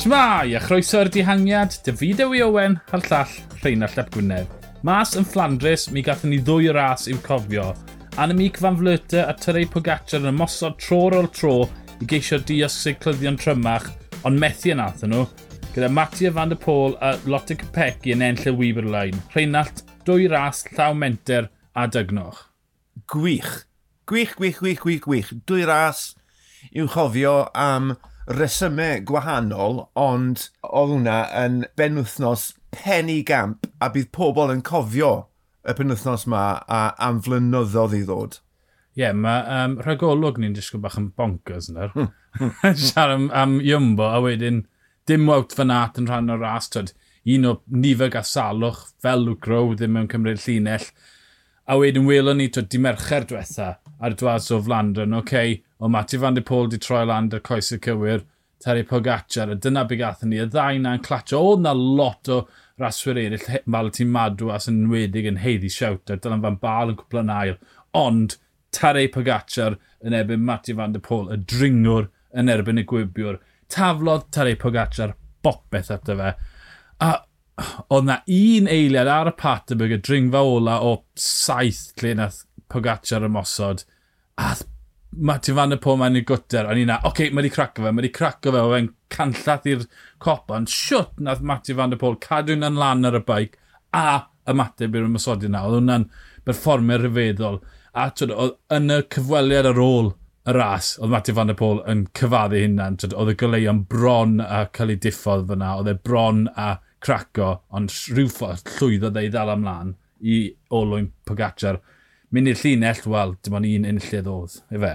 Shmai, a chroeso i'r dihangiad, David Ewi Owen, a'r llall Rheinald Ap Gwynedd. Mas yn Flandres, mi gathen ni ddwy ras i'w cofio. Annemiek van Vleuter a Tyrei Pogacar yn ymosod tro ôl tro i geisio diosg seiclyddion trymach, ond methu e yn athyn nhw, gyda Mattia van der Pôl a Lotte Capecchi yn enll y Weberlein. Rheinald, dwy ras, llaw menter a dygnoch. Gwych. Gwych, gwych, gwych, gwych, gwych. Dwy ras i'w chofio am... Um resymau gwahanol, ond oedd hwnna yn benwthnos penny gamp a bydd pobl yn cofio y penwthnos yma a am flynyddoedd i ddod. Ie, yeah, mae um, rhagolwg ni'n disgwyl bach yn bonkers yna. Hmm. Siar am, am Iwmbo, a wedyn dim wawt fan at yn rhan o'r ras. Twyd, un o nifeg a salwch fel Luke Rowe ddim yn cymryd llinell. A wedyn welon ni, twyd, di mercher diwetha ar dwas o flandron, oce, okay, o Matthew Van Der Pôl di troi lan y coes y cywir, Terry Pogacar, a dyna beth gathon ni, y ddau na'n clatio. O, na lot o raswyr eraill, Valentin Madwas yn wedig yn heiddi siawter, dylan fan bal yn cwpl yn ail. Ond, Terry Pogacar yn erbyn Matthew Van Der Pôl, y dringwr yn erbyn y gwybiwr. Taflodd Terry Pogacar bopeth ato fe. A oedd na un eiliad ar y Paterberg, y dringfa ola o saith lle nath Pogacar ymosod, a Martin Van der Pôl mae'n i'r gwter, o'n i na, oce, okay, mae wedi craco fe, mae wedi craco fe, o'n canllath i'r copa, ond siwt nath Matthew Van der Pôl cadw'n yn lan ar y baic, a ymateb i'r ymwysodi na, oedd hwnna'n berfformio rhyfeddol, a twyd, oedd yn y cyfweliad ar ôl y ras, oedd Matthew Van der Pôl yn cyfaddu hynna, oedd y goleuon bron a cael ei diffodd fyna, oedd e bron a craco, ond rhyw ffordd llwyddo dde i ddal amlaen i olwyn Pogacar mynd i'r llinell, wel, dim ond un unllydd oedd, efe?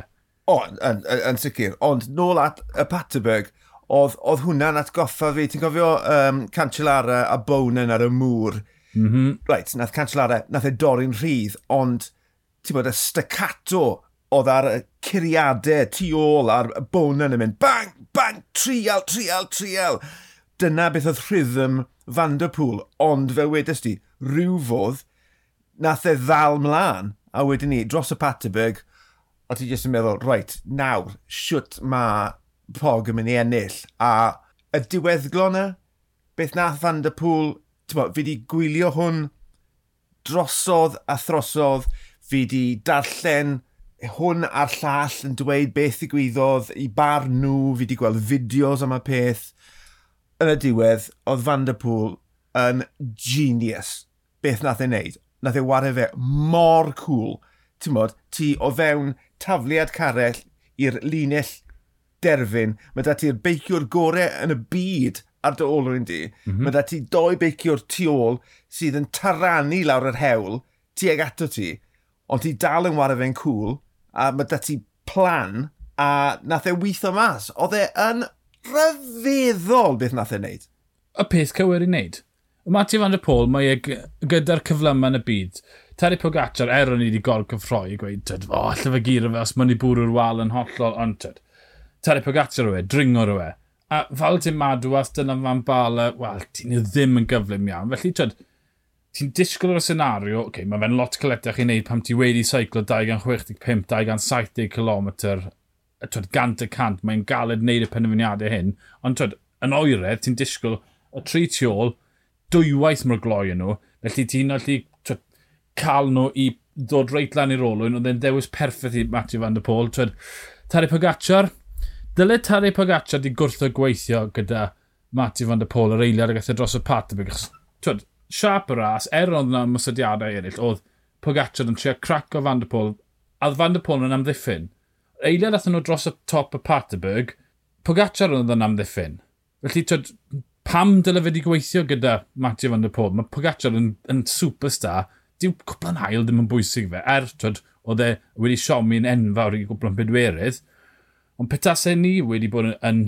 O, yn, yn, yn sicr. Ond nôl at y Paterberg, oedd, oedd hwnna'n atgoffa fi. Ti'n gofio um, Cancellara a Bonen ar y mŵr? Mm -hmm. Reit, nath Cancellara, nath e dorri'n rhydd, ond ti'n bod y staccato oedd ar y curiadau tu ôl ar Bonan yn mynd bang, bang, trial, trial, trial. Dyna beth oedd rhythm Vanderpool, ond fel wedys di, rhyw fodd, nath e ddal mlaen a wedyn ni, dros y Paterberg, a ti jyst yn meddwl, right, nawr, siwt mae Pog yn mynd i ennill, a y diweddglo na, beth nath Van der Pŵl, bo, fi wedi gwylio hwn drosodd a throsodd, fi wedi darllen hwn a'r llall yn dweud beth ddigwyddodd i bar nhw, fi wedi gweld fideos am y peth. Yn y diwedd, oedd Van der Pŵl yn genius beth nath ei wneud nath e wario fe mor cool. Ti'n modd, ti o fewn tafliad carell i'r linell derfyn, mae da ti'r beiciwr gorau yn y byd ar dy ôl rwy'n di. Mm -hmm. Mae da ti doi beiciwr tu ôl sydd yn taranu lawr yr hewl tuag ato ti, ond ti dal yn wario fe'n cool, a mae da ti plan, a nath e weithio mas. Oedd e yn rhyfeddol beth nath e wneud. Y peth cywir i wneud. Matthew van der Pôl, mae e gyda'r cyflymau yn y byd. Terry Pogacar, er o'n i wedi gol cyffroi, i gweud, tyd, o, allai fe gyr fe os mae'n i bwrw'r wal yn hollol, ond tyd, Terry Pogacar yw e, dringo yw e. A fel ti'n madwas, dyna fan bala, wel, ti'n ddim yn gyflym iawn. Felly, tyd, ti'n disgwyl o'r senario, oce, okay, mae fe'n lot cyletach i wneud pam ti wedi seiclo 265-270 km, a twyd, gant y cant, mae'n galed wneud y penderfyniadau hyn, ond twyd, yn oeredd, ti'n disgwyl y tri tu ôl, dwywaith mor gloi yn nhw. Felly ti'n allu cael nhw i ddod reit lan i'r olwyn, oedd e'n dewis perffaith i Matthew van der Pôl. Twyd, Tari Pogacar, dyle Tari Pogacar di gwrtho gweithio gyda Matthew van der Pôl yr eiliad a gathau dros y pat. Twyd, siap y ras, er ond yna mysodiadau eraill, oedd Pogacar yn trio crac o van der Pôl, a van der Pôl yn amddiffyn. Eiliad athyn nhw dros y top y Paterberg, Pogacar oedd yn amddiffyn. Felly, twyd, pam dyle fe wedi gweithio gyda Matthew van der Pôl? Mae Pogacar yn, yn superstar. Dyw cwpla'n hael ddim yn bwysig fe. Er, twyd, oedd e wedi siomi'n enfawr i gwplan bedwerydd. Ond petasau ni wedi bod yn, yn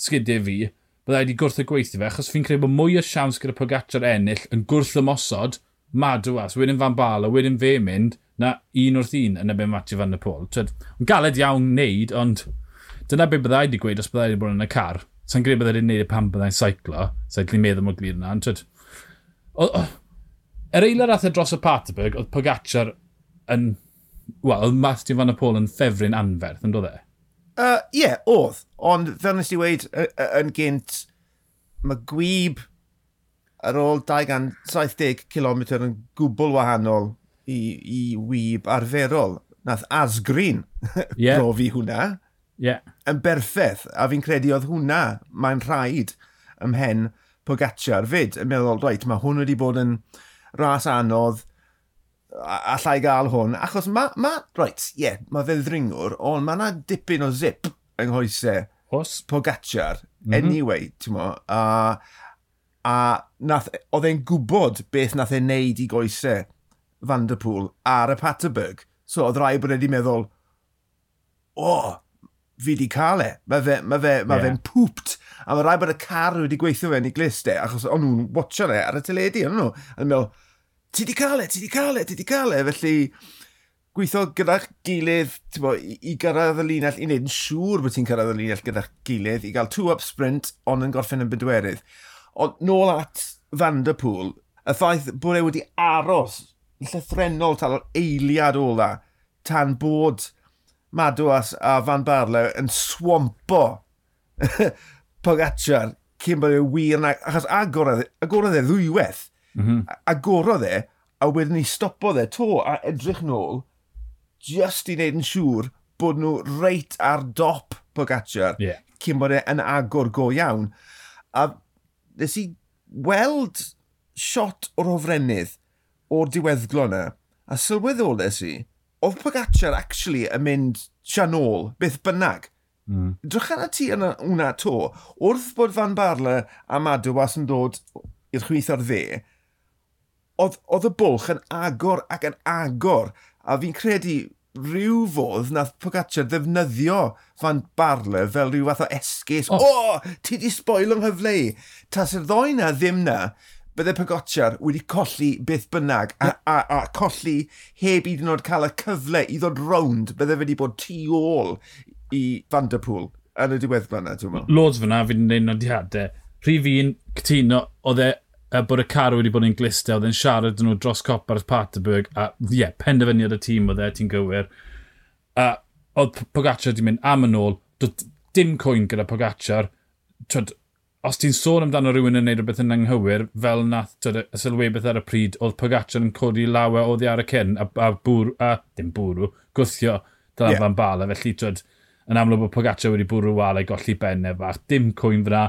sgidiau fi, byddai wedi gwrth y gweithio fe, achos fi'n credu bod mwy o siawns gyda Pogacar ennill yn gwrth y ymosod, Madwas, wedyn Fan Bala, wedyn fe mynd, na un wrth un yn y ben Matthew Van der Pôl. Twyd, galed iawn wneud, ond dyna beth byddai wedi gweud os byddai wedi bod yn y car. Sa'n gwneud byddai'n neud y pan byddai'n seiclo. Sa'n so, meddwl mor glir yna. Ond, twyd, yr eilad athau e dros y Paterberg, oedd Pogacar yn... Wel, oedd Matthew Van Apol yn ffefryn anferth, yn dod e? Ie, uh, yeah, oedd. Ond fel nes i wedi yn gynt, mae gwyb ar ôl 270 km yn gwbl wahanol i, i wyb arferol. Nath asgrin yeah. brofi hwnna yeah. yn berffaith, a fi'n credu oedd hwnna, mae'n rhaid ymhen Pogacar fyd, yn meddwl, reit, mae hwn wedi bod yn ras anodd, allai gael hwn, achos mae, ma, reit, ie, yeah, mae fe ddringwr, ond mae yna dipyn o zip yng nghoesau Os? Pogacar, mm -hmm. anyway, ti'n mo, a, a nath, e, oedd e'n gwybod beth nath e'n neud i goesau Vanderpool ar y Paterberg, so oedd rai bod wedi meddwl, o, oh, fi di cael e. Mae fe, ma fe, ma yeah. fe'n pwpt. A mae rai bod y car wedi gweithio fe'n i glist e, achos o'n nhw'n watcho e ar y teledu, o'n nhw. A meddwl, ti di cael e, ti di cael e, ti di cael e. Felly, gweithio gyda'ch gilydd, bo, i, i gyrraedd y linell, i wneud yn siŵr bod ti'n cyrraedd y linell gyda'ch gilydd, i gael two-up sprint, ond yn gorffen yn bedwerydd. Ond nôl at Vanderpool, y ffaith bod e wedi aros llythrenol tal o'r eiliad ola, tan bod Madwas a Van Barlew yn swampo Pogacar cyn bod e wir na... Achos agorodd e, e ddwywaith. Mm -hmm. Agorodd e, a wedyn ni stopodd e to a edrych nôl just i wneud yn siŵr bod nhw reit ar dop Pogacar yeah. cyn bod e'n agor go iawn. A nes i weld shot o'r ofrennydd o'r diweddglo yna a sylweddol nes i oedd Pogacar actually yn mynd sianol, beth bynnag. Mm. Drwch arna ti yn hwnna to, wrth bod Van Barle a Madawas yn dod i'r chwith ar dde, oedd, oedd y bwlch yn agor ac yn agor, a fi'n credu rhyw fodd nath Pogacar ddefnyddio Van Barle fel rhyw fath o esgus. O, oh. oh, ti di spoil yng nghyfle i. Ta sy'r ddoi na ddim na, bydde Pogacar wedi colli beth bynnag a, a, a colli heb i ddyn cael y cyfle i ddod rownd, bydde wedi bod tu ôl i Vanderpool yn y diweddglan na, dwi'n meddwl. Lods fyna, fi wedi'n neud nodiadau. Rhyf un, cytuno, oedd e bod y car wedi bod yn glistau, oedd e'n siarad nhw dros cop ar y Paterberg, a ie, yeah, penderfyniad y tîm oedd e, ti'n gywir. A oedd Pogacar wedi mynd am yn ôl, dim cwyn gyda Pogacar, twyd, os ti'n sôn amdano rhywun yn neud rhywbeth yn anghywir, fel nath tyd, y sylwe beth ar y pryd, oedd Pogacar yn codi lawer oddi ar y cyn, a, a, bwr, a dim bwrw, gwthio dyna yeah. fan bala. Felly, tyd, yn amlwg bod Pogacar wedi bwrw wal a'i golli benne fach, dim cwyn fyna.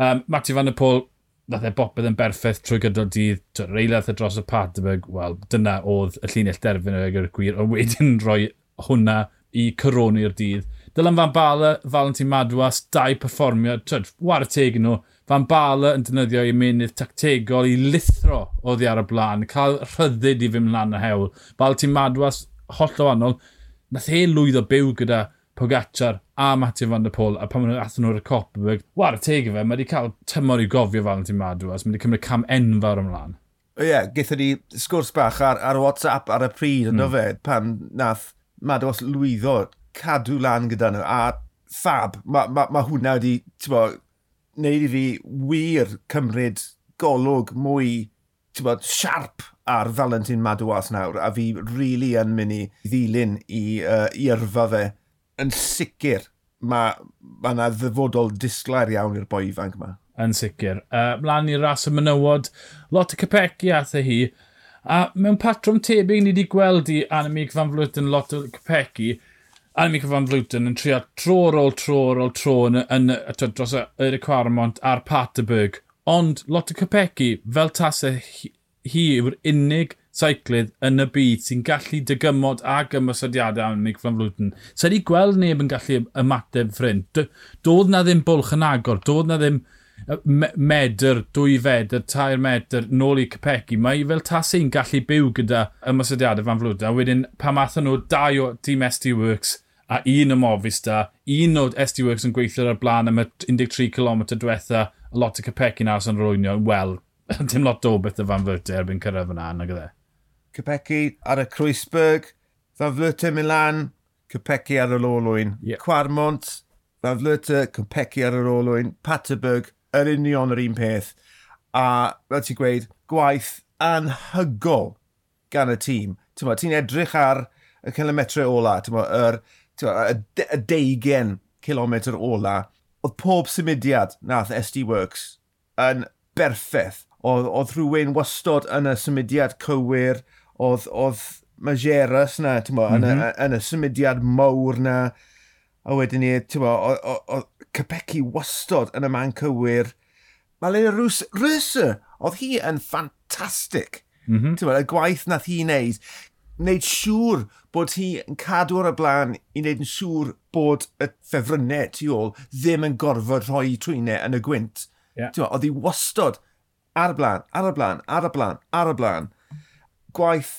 Um, Mati Van der Pôl, nath e bopeth yn berffaith trwy gydol dydd, reilaeth e dros y Padberg, wel, dyna oedd y llinell derfyn o'r gwir, ond wedyn rhoi hwnna i coroni'r dydd. Dylan Van Bala, Valentin Madwas, dau perfformiad, tryd, war y teg nhw. Van Bala yn dynyddio i menydd tactegol i lithro o ddi ar y blaen, cael rhyddid i fy mlaen y hewl. Valentin Madwas, holl o annol, nath e lwyddo byw gyda Pogacar a Matthew van der Pôl a pan maen nhw athyn nhw'r Copperberg, war y teg i fe, mae wedi cael tymor i gofio Valentin Madwas, mae wedi cymryd cam enfawr ymlaen. Ie, yeah, gaethon ni sgwrs bach ar, ar WhatsApp ar y pryd, mm. fe, pan nath Madwas lwyddo cadw lan gyda nhw. A fab, mae ma, ma hwnna wedi, ti'n bo, wneud i fi wir cymryd golwg mwy, ti'n siarp ar Valentin Madwas nawr, a fi rili really yn mynd i ddilyn i, uh, i yrfa fe. Yn sicr, mae ma yna ddyfodol disglair iawn i'r boi ifanc yma. Yn sicr. Uh, mlaen i'r ras y menywod, lot o capegi ath hi, a mewn patrwm tebyg ni wedi gweld i Anamig Van Vluten lot o capegi, Annemiek van Vluten yn trio tro ar ôl tro ar ôl tro yn, yn, yn dros y Cwarmont a'r Paterberg. Ond lot o Capecchi, fel tasau hi, hi yw'r unig seiclydd yn y byd sy'n gallu dygymod a gymysodiadau am Nick Van Vluten. Sa'n so, i gweld neb yn gallu ymateb ffrind. Doedd na ddim bwlch yn agor, doedd na ddim medr, dwy fedr, tair medr, nôl i Capecchi. Mae fel tasau'n gallu byw gyda ymysodiadau fan flwyddyn. A wedyn, pa math nhw dau o Team SD Works, a un o Movistar, un o SD Works yn gweithio ar y blaen am y 13 km diwetha, a lot o Capecchi na sy'n rwynio, wel, dim lot o beth y fan fyrta erbyn cyrraedd yna, nag ydde. Capecchi ar y Croesberg, fan fyrta Milan, Capecchi ar y Lolwyn, yep. Cwarmont, fan fyrta Capecchi ar y Lolwyn, Paterberg, yr union yr un peth. A, fel ti'n gweud, gwaith anhygol gan y tîm. Ti'n edrych ar y kilometre ola, ti'n yr y deugen kilometr ola, oedd pob symudiad nath SD Works yn berffaith. Oedd, oedd rhywun wastod yn y symudiad cywir, oedd, oedd Majeras na, ti'n mm -hmm. yn, y, mhm. yn y symudiad mawr na, a wedyn ni, ti'n bo, oedd Capecchi wastod yn y man cywir. Malena Rws, Rysa, oedd hi yn ffantastig. Mm -hmm. Y gwaith nath hi wneud wneud siŵr bod hi yn cadw ar y blaen i wneud yn siŵr bod y ffefrynnau tu ôl ddim yn gorfod rhoi trwynau yn y gwynt. Yeah. Oedd hi wastod ar y blaen, ar y blaen, ar y blaen, ar y blaen. Gwaith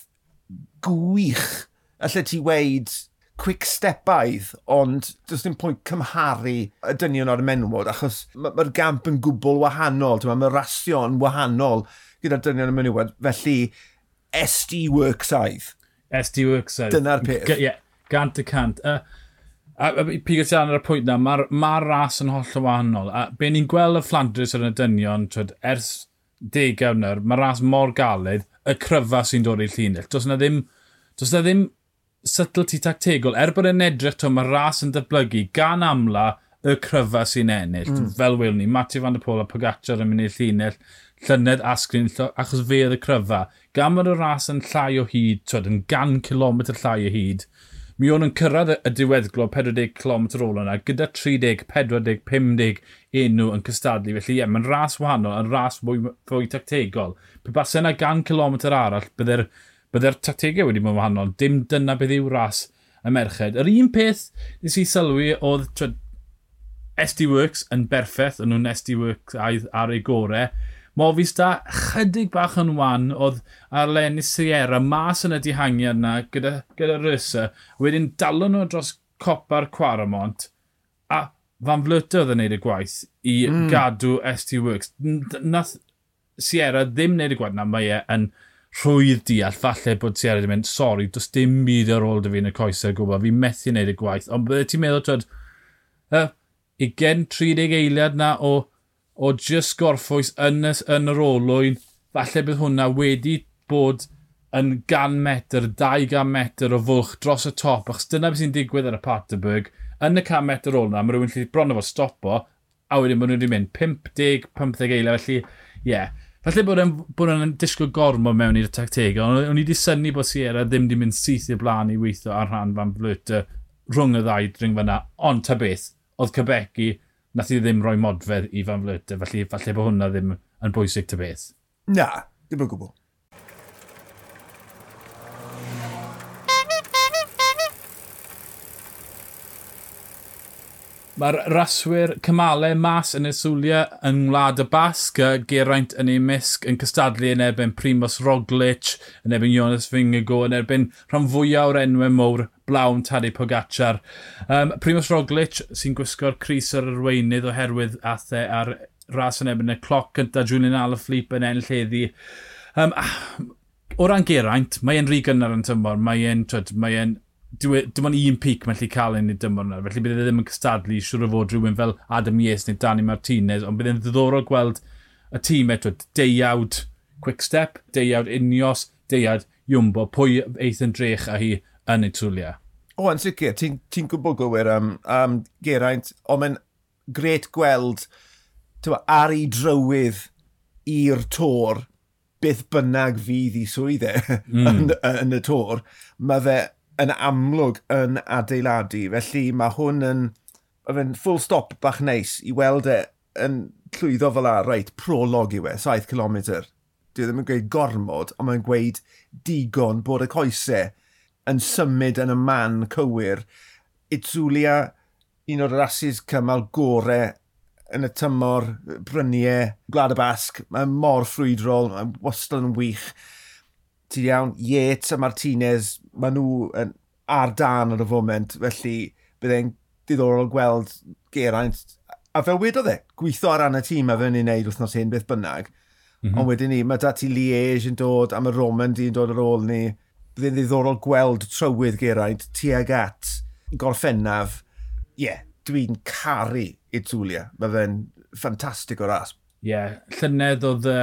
gwych allai ti weid quick stepaidd, ond does dim pwynt cymharu y dynion o'r menywod, achos mae'r ma gamp yn gwbl wahanol, mae'r rasio yn wahanol gyda'r dynion o'r menywod, felly SD work saidd. SD Works. Dyna'r peth. Ie, gant y cant. Uh, a, a pigo ti ar y pwynt na, mae'r ma ras yn holl o wahanol. A be ni'n gweld y Flandres ar y dynion, twyd, ers degawd nawr, mae'r ras mor galed, y cryfa sy'n dod i'r llinell. Does na ddim, does na ddim subtlety tactegol. Er bod yn edrych, to, mae ras yn datblygu gan amla y cryfa sy'n ennill. Mm. Fel wyl ni, Matthew van der Pôl a Pogacar yn mynd i'r llinell llynedd a sgrinllo, achos fe oedd y cryfa. Gan bod y ras yn llai o hyd, twyd, yn gan kilometr llai o hyd, mi o'n yn cyrraedd y diweddglo 40 km ôl yna, gyda 30, 40, 50 enw yn cystadlu. Felly ie, yeah, mae'n ras wahanol, yn ras fwy, fwy tactegol. Pe bas yna gan km arall, bydde'r bydde tactegau wedi bod yn wahanol. Dim dyna bydd yw ras y merched. Yr un peth nes i sylwi oedd twyd, SD Works yn berffaith, yn nhw'n SD Works ar ei gorau. Movistar chydig bach yn wan oedd ar Lenny Sierra mas yn y dihangiad yna gyda, gyda Rysa. Wedyn dalon nhw dros copa'r Cwaramont a fan flyta oedd yn neud y gwaith i mm. gadw ST Works. Nath Sierra ddim neud y gwaith na, mae e yn rhwydd deall, falle bod Sierra wedi mynd, sori, does dim byd ar ôl dy fi yn y coesau gwybod, fi methu wneud y gwaith, ond bydde ti'n meddwl, twyd, uh, 20-30 eiliad na o o just gorffwys yn, y, yn yr olwyn, falle bydd hwnna wedi bod yn gan metr, 200 metr o fwlch dros y top, achos dyna beth sy'n digwydd ar y Paterberg, yn y 100 metr ôl yna, mae rhywun lle bron o fod stopo, a wedyn bod nhw wedi mynd 50, 15 eiliau, felly, ie. Yeah. Falle bod yn, bod yn disgwyl gormo mewn i'r tacteg, ond o'n i wedi syni bod Sierra ddim wedi mynd syth i'r blaen i weithio ar rhan fan flwyta rhwng y ddau dring fyna, ond ta beth, oedd Cebeci nath i ddim rhoi modfedd i fan flyta, felly falle bod hwnna ddim yn bwysig ty beth. Na, ddim yn gwybod. Mae'r raswyr cymalau mas yn y sŵliau yng Ngwlad y Basg, Geraint yn ei misg yn cystadlu yn erbyn Primoz Roglic, yn erbyn Jonas Fingago, yn erbyn rhan fwyaf o'r enwau mowr blawn Tadei Pogacar. Um, Primoz Roglic sy'n gwisgo'r Cris ar yr arweinydd oherwydd athau ar ras yn ebyn y cloc gyda Julian Alaphilippe yn enll heddi. Um, ah, o ran geraint, mae e'n rhy gynnar yn tymor, mae e'n, mae e'n dim ond e, un pic mae'n lli cael yn y dymor yna, felly bydd e ddim yn cystadlu siwr o fod rhywun fel Adam Yes neu Dani Martinez, ond bydd e'n ddiddorol gweld y tîm eto, deiawd Quickstep, deiawd Unios, deiawd Jumbo, pwy eith yn drech a hi yn ei twliau. O, yn sicr, ti'n ti, gwybod gywir am, am Geraint, ond mae'n gret gweld tywa, ar ei drywydd i'r tor beth bynnag fydd i swydd e mm. yn, yn y tor, mae fe yn amlwg yn adeiladu. Felly mae hwn yn, yn full stop bach neis i weld e yn llwyddo fel ar, reit, prolog i we, 7 km. Dwi ddim yn gweud gormod, ond mae'n gweud digon bod y coesau yn symud yn y man cywir. Itzulia, un o'r rasis cymal gorau yn y tymor, bryniau, Gwlad y Basg, mae'n mor ffrwydrol, mae'n wastad yn wych. Ti iawn, Yates a Martinez, maen nhw yn ar dan ar y foment, felly byddai'n diddorol gweld Geraint. A fel wedodd e, gweithio ar ran y tîm a fe'n ei wneud wythnos hyn beth bynnag. Mm -hmm. Ond wedyn ni, mae dati Liege yn dod, a mae Roman di'n dod ar ôl ni. Byddai'n ddiddorol gweld trywydd Geraint tuag at gorffennaf. Ie, yeah, dwi'n caru i Tulia. Mae fe'n ffantastig o ras. Ie, yeah, llynedd oedd y,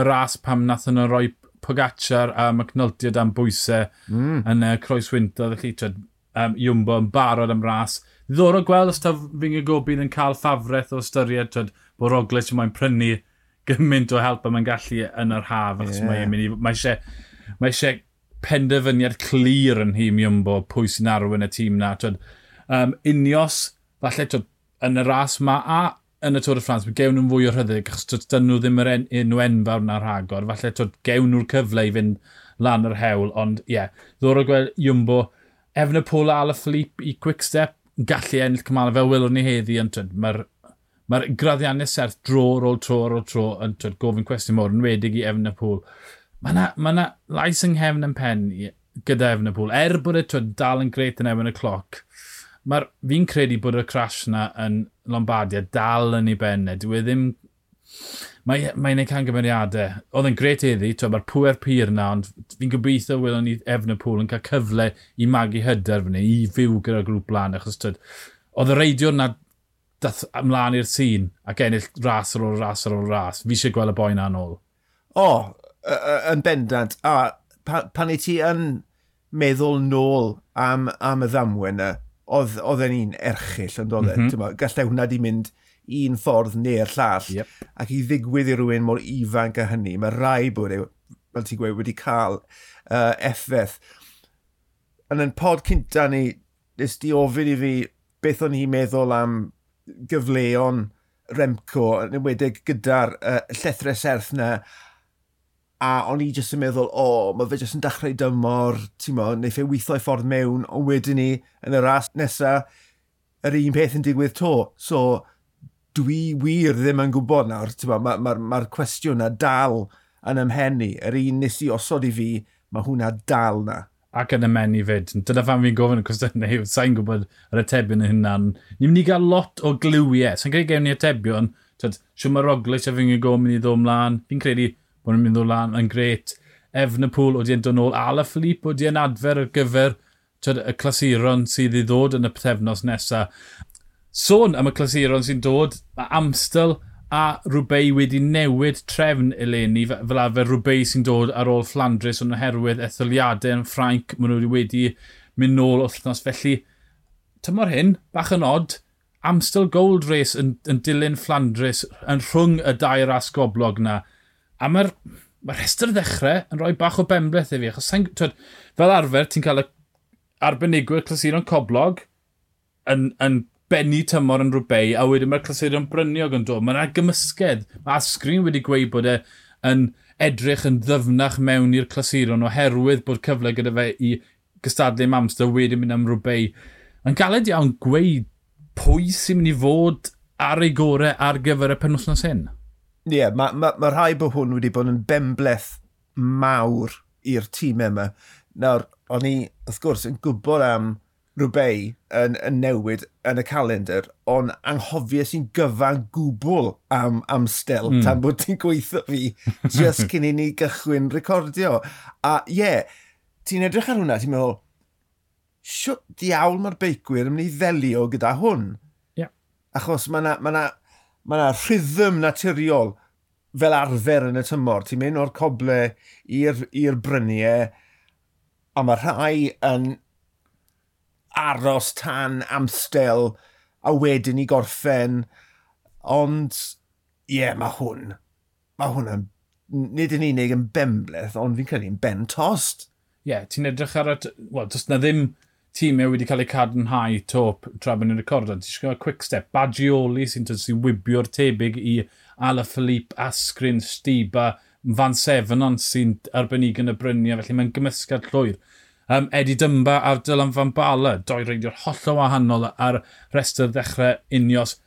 y ras pam nath nhw roi Pogacar a McNulty dan bwysau mm. yn y croeswynta. Felly, tred, um, Iwmbo yn barod am ras. Ddor o gweld os ta fi'n gobyn yn cael ffafraeth o ystyried tred, bod Roglic yn mwyn prynu gymaint o help a mae'n gallu yn yr haf. achos Yeah. Mae eisiau mae eisiau penderfyniad clir yn hym Iwmbo pwy sy'n arwen y tîm na. Twyd, um, unios, falle twyd, yn y ras ma a yn y Tôr y Ffrans, mae gewn nhw'n fwy o rhyddig, achos dyn nhw ddim yr en, enw enfawr na'r rhagor. Falle twyd, gewn nhw'r cyfle i fynd lan yr hewl, ond ie, yeah, ddor o gweld Iwmbo, efn y pôl al y Philippe i Quickstep, gallu ennill cymalau fel welwn ni heddi, ond mae'r Mae'r graddiannau serth dro ar ôl tro ar ôl tro yn gofyn cwestiwn mor yn wedig i Efn y pôl. Mae yna ma, na, lais yng nghefn yn pen gyda efn y Efnabwl. Er bod e dal yn greit yn efn y cloc, fi'n credu bod y crash yna yn Lombardia dal yn ei benne. Dwi e ddim... Mae'n mae gwneud cangymeriadau. Oedd yn gret eddi, mae'r pwer pyr yna, ond fi'n gobeithio wylwn ni efn y Efnapol yn cael cyfle i magu hyder fyny, i fyw gyda'r grŵp blaen, achos tyd, oedd y reidio yna dath ymlaen i'r sîn ac ennill ras ar ôl ras ar ôl ras. Fi eisiau gweld y boi na'n ôl. O, yn bendant. A pan, pan i ti yn meddwl nôl am, am y ddamwen yna, oedd, oedd e'n un erchill yn dod. Mm -hmm. Gallai hwnna di mynd un ffordd neu'r llall. Yep. Ac i ddigwydd i rhywun mor ifanc a hynny, mae rai bod e, fel ti'n gweud, wedi cael uh, effaith. Yn y pod cynta ni, nes di ofyn i fi beth o'n i'n meddwl am gyfleon Remco, yn ymwedig gyda'r uh, llethres serth na, a o'n i jyst yn meddwl, o, oh, mae fe jyst yn dechrau dymor, ti'n mo, neu fe weithio ffordd mewn, ond wedyn ni, yn y ras nesaf, yr un peth yn digwydd to. So, dwi wir ddim yn gwybod nawr, ti'n mo, mae'r ma, ma, ma cwestiwn na dal yn ymhenni. Yr un nes i osod i fi, mae hwnna dal na. Ac yn ymhenni fyd. Dyna fan fi'n gofyn y cwestiynau yw, sa'n gwybod yr atebion yn hynna'n. Ni'n mynd i gael lot o glywiau. Sa'n credu gewn ni atebion, siwm ar oglais a fi'n gofyn i ddod ymlaen. Fi'n credu bod nhw'n mynd o lan yn gret. Efnapool wedi yn dod nôl, Ala Philippe wedi yn adfer ar gyfer tyd, y clasuron sydd i ddod yn y pethefnos nesaf. Sôn am y clasuron sy'n dod, mae Amstel a rhywbeth wedi newid trefn eleni fel arfer rhywbeth sy'n dod ar ôl Flandres ond oherwydd etholiadau yn Ffrainc maen nhw wedi mynd nôl wythnos felly tymor hyn, bach yn od Amstel Gold Race yn, yn dilyn Flandres yn rhwng y dair as goblog na A mae'r mae rhestr ddechrau yn rhoi bach o bembleth i fi, achos twyd, fel arfer ti'n cael y arbenigwyr clasuron coblog yn, yn bennu tymor yn rhywbeth a wedyn mae'r clasuron bryniog yn dod. Mae'n gymysgedd. Mae Asgrin wedi gweud bod e yn edrych yn ddyfnach mewn i'r clasuron oherwydd bod cyfle gyda fe i gystadlu am amser wedyn mynd am rhywbeth. Mae'n galed iawn gweud pwy sy'n mynd i fod ar ei gorau ar gyfer y penwthnos hyn. Ie, yeah, mae ma, ma rhai bod hwn wedi bod yn bembleth mawr i'r tîm yma. Nawr, o'n i, wrth gwrs, yn gwybod am rhywbeth yn, yn newid yn y calendar, ond anghofio sy'n gyfan gwbl am, am stel mm. tan bod ti'n gweithio fi just cyn i ni gychwyn recordio. A ie, yeah, ti'n edrych ar hwnna, ti'n meddwl, siwt diawl mae'r beicwyr yn mynd i ddelio gyda hwn. Yeah. Achos mae yna ma mae yna rhythm naturiol fel arfer yn y tymor. Ti'n mynd o'r coble i'r bryniau, a mae rhai yn aros tan amstel a wedyn i gorffen. Ond, ie, yeah, mae hwn, mae hwn yn, nid yn unig yn benbleth, ond fi'n credu'n ben tost. Ie, yeah, ti'n edrych ar y... Wel, does na ddim tîmau wedi cael eu cadarnhau to tra bod nhw'n recordo. Ti'n siarad quick step, Bagioli sy'n sy wybio'r tebyg i Ala Philippe, Asgrin, Stiba, Van Sevenon sy'n arbennig yn y bryniau, felly mae'n gymysgad llwyr. Um, Eddie Dymba a'r Dylan Van Bala, doi reidio'r o wahanol ar restr ddechrau unios.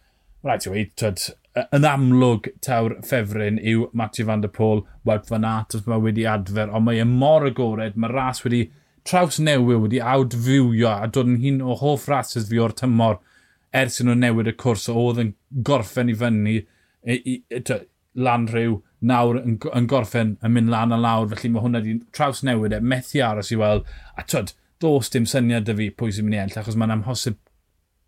Rhaid i weid, twyd, yn amlwg tawr ffefryn yw Matthew Van Der Pôl, Wout Van Aert, mae wedi adfer, ond mae e mor agored, mae ras wedi traws newid wedi awdfywio a dod yn hun o hoff rases fi o'r tymor ers nhw newid y cwrs oedd yn gorffen i fyny i, i, i, lan rhyw nawr yn, yn gorffen yn mynd lan a lawr felly mae hwnna wedi traws newid e methu aros i weld a twyd dos dim syniad dy fi pwy sy'n mynd i enll achos mae'n amhosib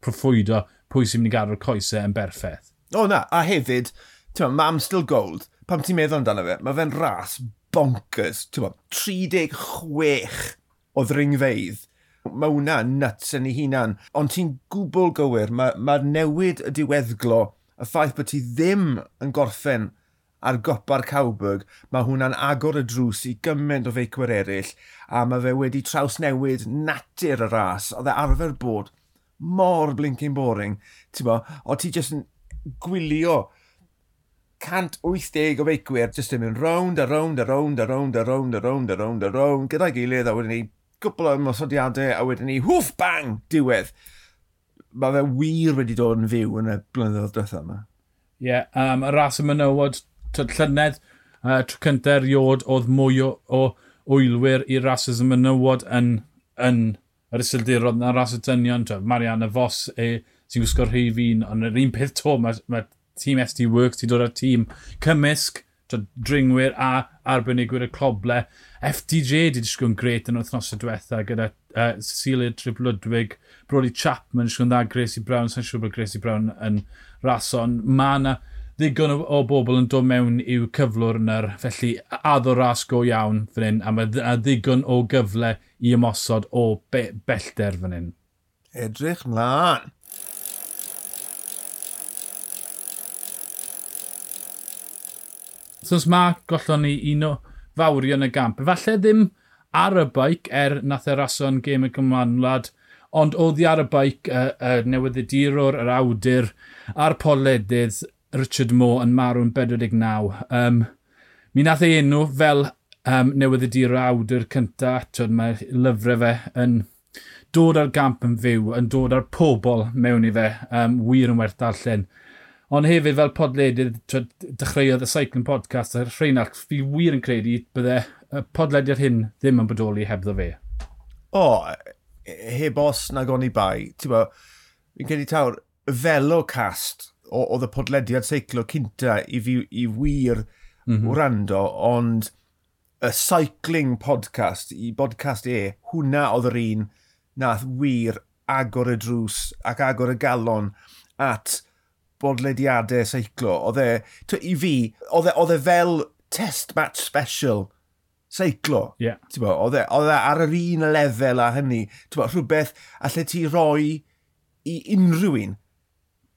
proffwydo pwy sy'n mynd i gadw'r coesau yn berffaith. O na, a hefyd, ti'n mam still gold, pam ti'n meddwl amdano fe, mae fe'n ras bonkers, ti'n 36 o ddringfeidd. Mae hwnna nuts yn ei hunan. Ond ti'n gwbl gywir, mae'r ma newid y diweddglo, y ffaith bod ti ddim yn gorffen ar gopa'r cawbwg, mae hwnna'n agor y drws i gymaint o feicwyr eraill, a mae fe wedi trawsnewid natur y ras, oedd e arfer bod mor blinking boring, ti'n bo, o ti jyst yn gwylio 180 o feicwyr, jyst yn mynd round a round a round a round a round a round a round a round gyda'i gilydd a wedyn ni gwbl o ymosodiadau a wedyn ni, hwff bang, diwedd. Mae fe wir wedi dod yn fyw yn y blynyddoedd diwethaf yma. Ie, yeah, um, y ras y mynywod, llynedd, uh, tro cyntaf erioed oedd mwy o, o wylwyr i'r rases y mynywod yn, yn yr isildirodd na ras y dynion. Marianne Fos e, sy'n gwisgo'r rhif un, ond yr un peth to, mae, mae tîm SD Works wedi dod â'r tîm cymysg, dringwyr a arbenigwyr y cloble FDJ wedi disgwyl yn gret yn wythnosau diwetha gyda uh, Cecilia Triplodwig, Brody Chapman disgwyl yn dda Gracie Brown, sy'n siŵr bod Gracie Brown yn rason. mae yna ddigon o, o bobl yn dod mewn i'w cyflwr yna, felly addo ras go iawn fan hyn, a mae ddigon o gyfle i ymosod o be, bellter fan hyn. Edrych mlaen. So, mae gollon ni un o fawri yn y gamp. Falle ddim ar y baic er nath e rason gêm y gymwanlad, ond oedd hi ar y baic y, y newyddiadurwr, yr awdur, a'r poledydd Richard Moore yn marw'n 49. Um, mi nath ei enw fel um, newyddiadurwr awdur cynta, twyd mae lyfrau fe yn dod ar gamp yn fyw, yn dod ar pobl mewn i fe, um, wir yn werth darllen. Ond hefyd fel podledydd, dechreuodd y Cycling Podcast a'r Rheinald, fi wir yn credu bydde y podlediad hyn ddim yn bodoli hebddo fe. O, e, e, heb os na goni bai. Ti'n bo, fi'n credu tawr, fel o cast oedd y podlediad seiclo cynta i fi i wir mm -hmm. wrando, ond y cycling podcast, i podcast e, hwnna oedd yr un nath wir agor y drws ac agor y galon at bodlediadau seiclo, oedd e, i fi, e, oedd e fel test match special seiclo. Yeah. E, oedd e ar yr un lefel a hynny. Bo, rhywbeth allai ti roi i unrhyw un.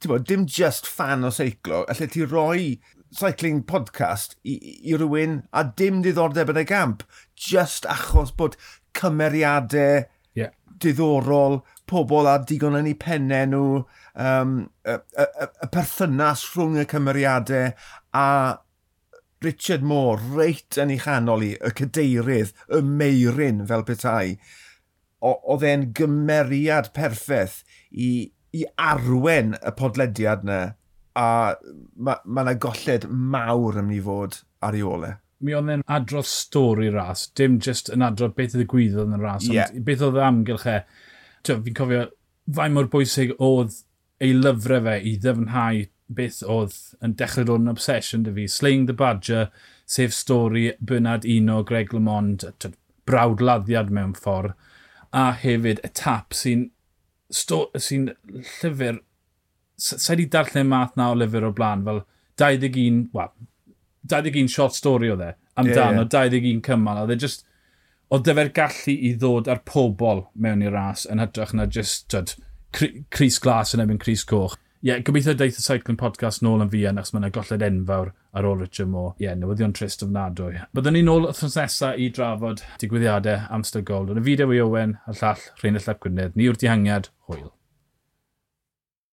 Bo, dim just fan o seiclo, allai ti roi cycling podcast i, i rywun a dim diddordeb yn y gamp, just achos bod cymeriadau yeah. diddorol, pobl a digon yn eu pennau nhw, um, y, y, y, y perthynas rhwng y cymeriadau a Richard Moore reit yn ei chanol i, y cadeirydd, y meirin fel petai. Oedd e'n gymeriad perffaith i, i arwen y podlediad yna a mae yna ma golled mawr yn mynd i fod ar ei ole. Mi oedd e'n adrodd stori ras, dim just yn adrodd beth oedd y gwyddoedd yn y ras, yeah. ond beth oedd y amgylch e. Fi'n cofio, fai mor bwysig oedd ei lyfrau fe i ddyfnhau beth oedd yn dechrau dod yn obsession dy fi. Slaying the Badger, Sef Stori, Bernard Uno, Greg LeMond, brawdladdiad mewn ffordd, a hefyd y tap sy'n sy llyfr, sa'i di darllen math na o lyfr o blaen, fel 21, wel, 21 short story o dde, amdano, yeah, yeah. 21 cymal, oedd e just, oedd dyfer gallu i ddod ar pobl mewn i'r ras yn hytrach na just, tyd, Cris glas yn ebyn Cris coch. Ie, yeah, gobeithio deith y Cycling Podcast nôl yn fi yn, achos mae'n golled enfawr ar ôl Richard Moore. Ie, yeah, newyddion trist ofnadwy. Byddwn ni'n ôl wrthnos nesaf i drafod digwyddiadau Amster Gold. Yn y fideo i Owen, a'r llall, Rhain y Llep Gwynedd. Ni yw'r dihangiad, hwyl.